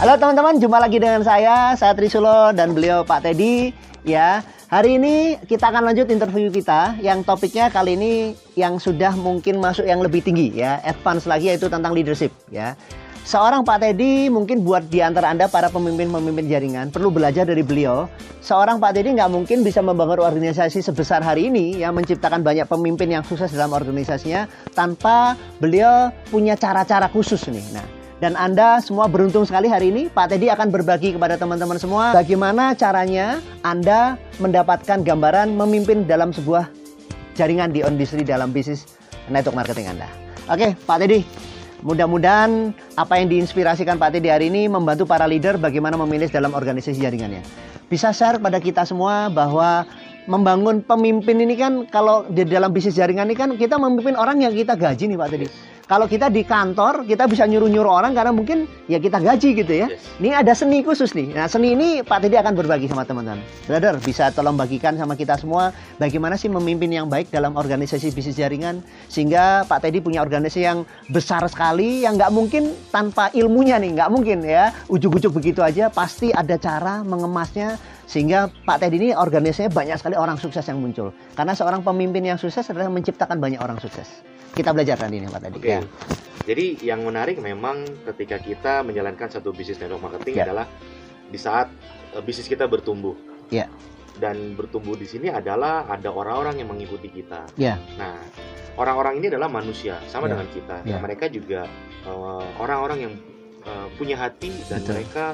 Halo teman-teman, jumpa lagi dengan saya, saya Trisulo dan beliau Pak Teddy. Ya, hari ini kita akan lanjut interview kita yang topiknya kali ini yang sudah mungkin masuk yang lebih tinggi ya, advance lagi yaitu tentang leadership ya. Seorang Pak Teddy mungkin buat di antara Anda para pemimpin-pemimpin jaringan perlu belajar dari beliau. Seorang Pak Teddy nggak mungkin bisa membangun organisasi sebesar hari ini yang menciptakan banyak pemimpin yang sukses dalam organisasinya tanpa beliau punya cara-cara khusus nih. Nah, dan Anda semua beruntung sekali hari ini Pak Teddy akan berbagi kepada teman-teman semua bagaimana caranya Anda mendapatkan gambaran memimpin dalam sebuah jaringan di industri dalam bisnis network marketing Anda. Oke, Pak Teddy, mudah-mudahan apa yang diinspirasikan Pak Teddy hari ini membantu para leader bagaimana memilih dalam organisasi jaringannya. Bisa share pada kita semua bahwa membangun pemimpin ini kan kalau di dalam bisnis jaringan ini kan kita memimpin orang yang kita gaji nih Pak Teddy. Kalau kita di kantor, kita bisa nyuruh-nyuruh orang karena mungkin ya kita gaji gitu ya. Yes. Ini ada seni khusus nih. Nah, seni ini Pak Teddy akan berbagi sama teman-teman. Brother, bisa tolong bagikan sama kita semua bagaimana sih memimpin yang baik dalam organisasi bisnis jaringan sehingga Pak Teddy punya organisasi yang besar sekali yang nggak mungkin tanpa ilmunya nih, nggak mungkin ya. Ujuk-ujuk begitu aja pasti ada cara mengemasnya sehingga Pak Teddy ini organisasinya banyak sekali orang sukses yang muncul. Karena seorang pemimpin yang sukses adalah menciptakan banyak orang sukses. Kita belajar nanti nih Pak Teddy. Oke. Ya. Jadi yang menarik memang ketika kita menjalankan satu bisnis network marketing Ya. adalah di saat eh, bisnis kita bertumbuh. Ya. Dan bertumbuh di sini adalah ada orang-orang yang mengikuti kita. Ya. Nah, orang-orang ini adalah manusia sama Ya. dengan kita. Ya. Nah, mereka juga eh, orang-orang yang eh, punya hati dan Betul. mereka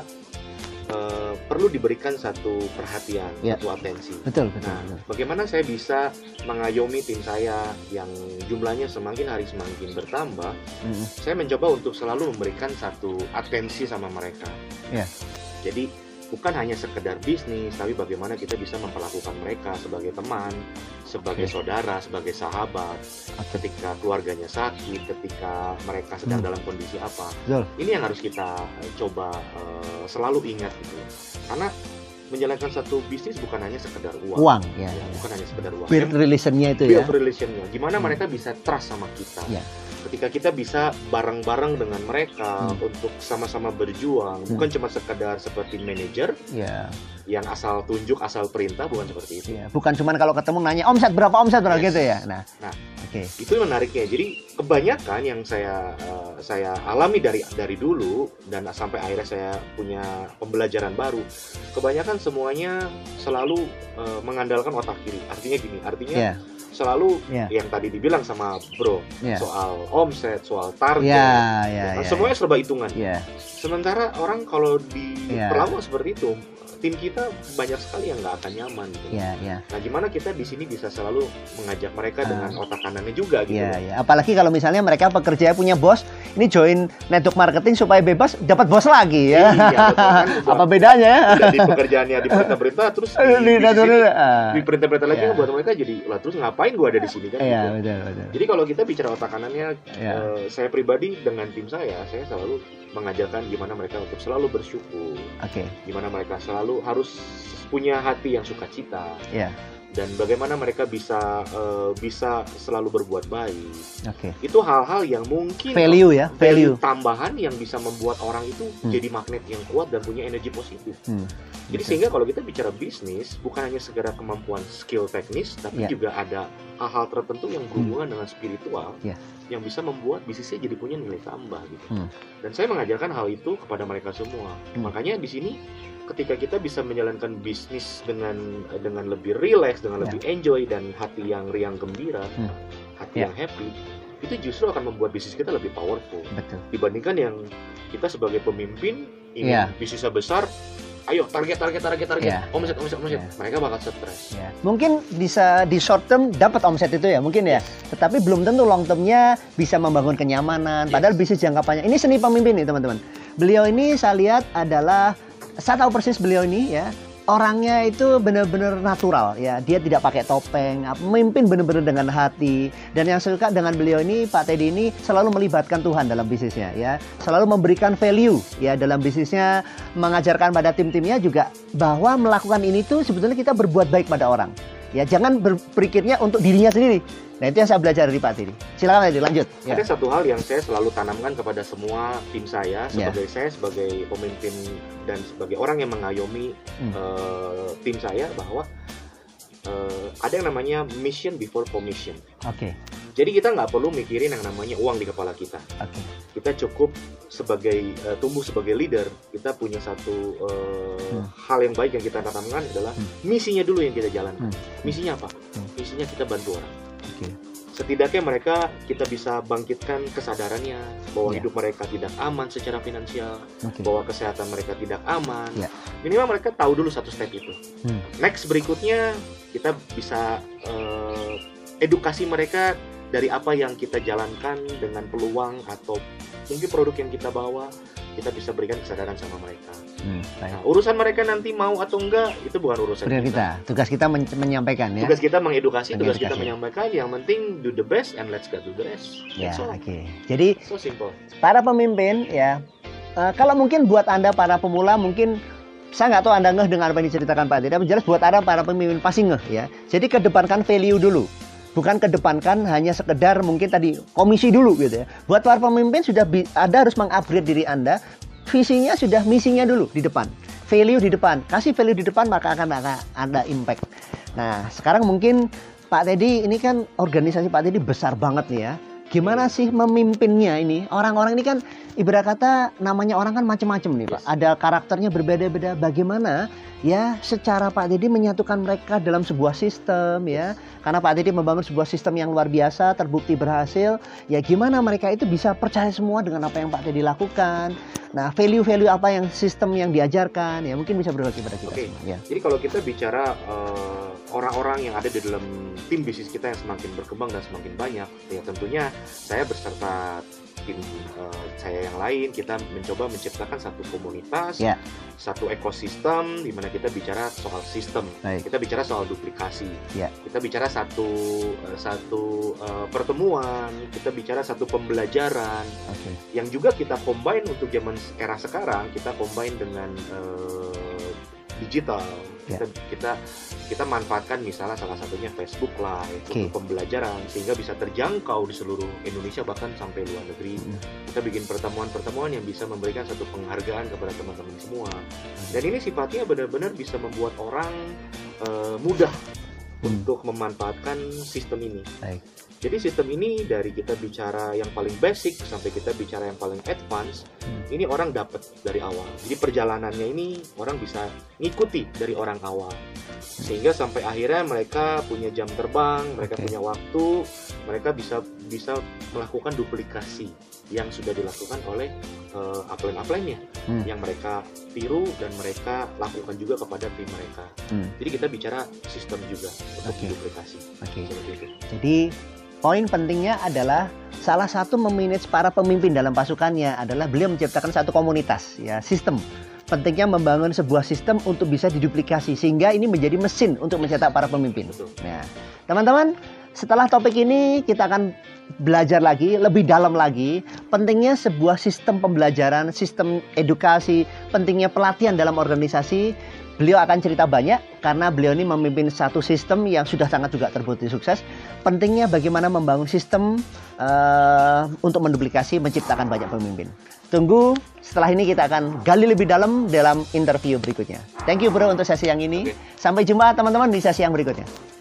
eh, perlu diberikan satu perhatian, Ya. satu atensi. Betul, betul, Nah, betul. bagaimana saya bisa mengayomi tim saya yang jumlahnya semakin hari semakin bertambah? Mm, Saya mencoba untuk selalu memberikan satu atensi sama mereka. Ya. Jadi bukan hanya sekedar bisnis, tapi bagaimana kita bisa memperlakukan mereka sebagai teman, sebagai saudara, sebagai sahabat. Ketika keluarganya sakit, ketika mereka sedang Hmm. dalam kondisi apa, Betul. ini yang harus kita eh, coba eh, selalu ingat gitu. Karena menjalankan satu bisnis bukan hanya sekedar uang. Uang, ya. Ya, ya. bukan hanya sekedar uang. Build relationnya itu ya. build relationnya. Gimana Hmm. mereka bisa trust sama kita. Ya. Ketika kita bisa bareng-bareng dengan mereka Hmm. untuk sama-sama berjuang, Hmm. bukan cuma sekedar seperti manajer Ya, yang asal tunjuk, asal perintah, bukan seperti itu. ya. Bukan cuman kalau ketemu nanya omset berapa omset berapa Yes. gitu ya. Nah, Nah. oke. Itu menariknya. Jadi kebanyakan yang saya eh, saya alami dari dari dulu dan sampai akhirnya saya punya pembelajaran baru, kebanyakan semuanya selalu eh, mengandalkan otak kiri. Artinya gini, artinya Ya, selalu Ya. yang tadi dibilang sama Bro ya. soal omset, soal target, ya, kan ya. semuanya serba hitungan. Ya, Sementara orang kalau Ya. diperlakukan seperti itu, tim kita banyak sekali yang nggak akan nyaman. Gitu. ya, ya. Nah, gimana kita di sini bisa selalu mengajak mereka Ah. dengan otak kanannya juga gitu. Ya, ya. Apalagi kalau misalnya mereka pekerja punya bos, ini join network marketing supaya bebas dapat bos lagi ya. Iya, betul kan? Apa bedanya? Udah di pekerjaannya di perintah-perintah terus di, Di di, sini ah. di perintah-perintah lagi Iya. buat mereka jadi lah terus ngapain gua ada di sini kan Iya, gitu. betul, betul. Jadi kalau kita bicara otak kanannya, Ya. eh, saya pribadi dengan tim saya, saya selalu mengajarkan gimana mereka untuk selalu bersyukur, Oke, gimana mereka selalu harus punya hati yang sukacita, ya. dan bagaimana mereka bisa eh, bisa selalu berbuat baik. Oke. Itu hal-hal yang mungkin Value ya, value. tambahan yang bisa membuat orang itu Hmm. jadi magnet yang kuat dan punya energi positif. Hmm. Jadi Betul. sehingga kalau kita bicara bisnis bukan hanya segera kemampuan skill teknis, tapi Ya. juga ada hal-hal tertentu yang berhubungan dengan spiritual Ya. yang bisa membuat bisnisnya jadi punya nilai tambah gitu. Hmm. Dan saya mengajarkan hal itu kepada mereka semua. Hmm. Makanya di sini ketika kita bisa menjalankan bisnis dengan dengan lebih relax, dengan Ya. lebih enjoy dan hati yang riang gembira, Hmm. hati Ya. yang happy, itu justru akan membuat bisnis kita lebih powerful Betul. dibandingkan yang kita sebagai pemimpin ingin Iya. bisnisnya besar ayo target target target target Iya. omset omset omset Iya. mereka bakal stres Ya. Mungkin bisa di short term dapat omset itu ya, mungkin ya. Tetapi belum tentu long termnya bisa membangun kenyamanan. Padahal Yes. bisnis jangka panjang. Ini seni pemimpin nih teman-teman. Beliau ini saya lihat adalah saya tahu persis beliau ini ya. Orangnya itu benar-benar natural ya. Dia tidak pakai topeng, memimpin benar-benar dengan hati. Dan yang suka dengan beliau ini Pak Teddy ini selalu melibatkan Tuhan dalam bisnisnya ya. Selalu memberikan value ya dalam bisnisnya, mengajarkan pada tim-timnya juga bahwa melakukan ini tuh sebetulnya kita berbuat baik pada orang. Ya, jangan berpikirnya untuk dirinya sendiri. Nah, itu yang saya belajar dari Pak Tiri. Silakan Tiri, lanjut. Ya. Ada satu hal yang saya selalu tanamkan kepada semua tim saya ya. sebagai ya. saya sebagai pemimpin dan sebagai orang yang mengayomi hmm. uh, tim saya bahwa uh, ada yang namanya mission before commission. Oke. Okay. Jadi kita nggak perlu mikirin yang namanya uang di kepala kita. Okay. Kita cukup sebagai uh, tumbuh sebagai leader, kita punya satu uh, hmm. hal yang baik yang kita tanamkan adalah hmm. misinya dulu yang kita jalankan. Hmm. Misinya apa? Hmm. Misinya kita bantu orang. Okay. Setidaknya mereka kita bisa bangkitkan kesadarannya bahwa yeah. hidup mereka tidak aman secara finansial, okay. bahwa kesehatan mereka tidak aman. Yeah. Minimal mereka tahu dulu satu step itu. Hmm. Next berikutnya kita bisa uh, edukasi mereka dari apa yang kita jalankan dengan peluang atau mungkin produk yang kita bawa kita bisa berikan kesadaran sama mereka. Hmm, nah, urusan mereka nanti mau atau enggak itu bukan urusan kita. kita. Tugas kita men menyampaikan ya. Tugas kita mengedukasi, tugas kita menyampaikan. Yang penting do the best and let's get to the rest. Ya, oke. Okay. Jadi so simple. Para pemimpin ya, uh, kalau mungkin buat anda para pemula mungkin saya nggak tahu anda ngeh dengan apa yang diceritakan Pak Tiri, tapi jelas buat anda para pemimpin pasti ngeh ya. Jadi kedepankan value dulu bukan kedepankan hanya sekedar mungkin tadi komisi dulu gitu ya. Buat para pemimpin sudah ada harus mengupgrade diri Anda, visinya sudah misinya dulu di depan. Value di depan, kasih value di depan maka akan ada impact. Nah, sekarang mungkin Pak Teddy ini kan organisasi Pak Teddy besar banget nih ya. Gimana sih memimpinnya ini? Orang-orang ini kan ibarat kata namanya orang kan macam-macam nih Pak. Ada karakternya berbeda-beda. Bagaimana ya secara Pak Didi menyatukan mereka dalam sebuah sistem ya? Karena Pak Didi membangun sebuah sistem yang luar biasa, terbukti berhasil. Ya gimana mereka itu bisa percaya semua dengan apa yang Pak Didi lakukan? Nah, value-value apa yang sistem yang diajarkan ya mungkin bisa berbagi pada kita. Oke. Ya. Jadi kalau kita bicara uh, orang-orang yang ada di dalam tim bisnis kita yang semakin berkembang dan semakin banyak, ya tentunya saya beserta tim uh, saya yang lain kita mencoba menciptakan satu komunitas, yeah. satu ekosistem di mana kita bicara soal sistem, Baik. kita bicara soal duplikasi, yeah. kita bicara satu uh, satu uh, pertemuan, kita bicara satu pembelajaran, okay. yang juga kita combine untuk zaman era sekarang kita combine dengan uh, digital yeah. kita kita kita manfaatkan misalnya salah satunya Facebook Live okay. untuk pembelajaran sehingga bisa terjangkau di seluruh Indonesia bahkan sampai luar negeri mm. kita bikin pertemuan-pertemuan yang bisa memberikan satu penghargaan kepada teman-teman semua mm. dan ini sifatnya benar-benar bisa membuat orang uh, mudah. Untuk memanfaatkan sistem ini Baik. Jadi sistem ini dari kita bicara yang paling basic sampai kita bicara yang paling advance, hmm. ini orang dapat dari awal. Jadi perjalanannya ini orang bisa ngikuti dari orang awal. Sehingga sampai akhirnya mereka punya jam terbang, mereka okay. punya waktu, mereka bisa bisa melakukan duplikasi yang sudah dilakukan oleh uh, upline-upline-nya hmm. yang mereka tiru dan mereka lakukan juga kepada tim mereka. Hmm. Jadi kita bicara sistem juga untuk okay. duplikasi. Okay. Jadi Poin pentingnya adalah salah satu memanage para pemimpin dalam pasukannya adalah beliau menciptakan satu komunitas, ya sistem. Pentingnya membangun sebuah sistem untuk bisa diduplikasi sehingga ini menjadi mesin untuk mencetak para pemimpin. Nah, teman-teman, setelah topik ini kita akan belajar lagi, lebih dalam lagi, pentingnya sebuah sistem pembelajaran, sistem edukasi, pentingnya pelatihan dalam organisasi Beliau akan cerita banyak karena beliau ini memimpin satu sistem yang sudah sangat juga terbukti sukses. Pentingnya bagaimana membangun sistem uh, untuk menduplikasi, menciptakan banyak pemimpin. Tunggu setelah ini kita akan gali lebih dalam dalam interview berikutnya. Thank you bro untuk sesi yang ini. Sampai jumpa teman-teman di sesi yang berikutnya.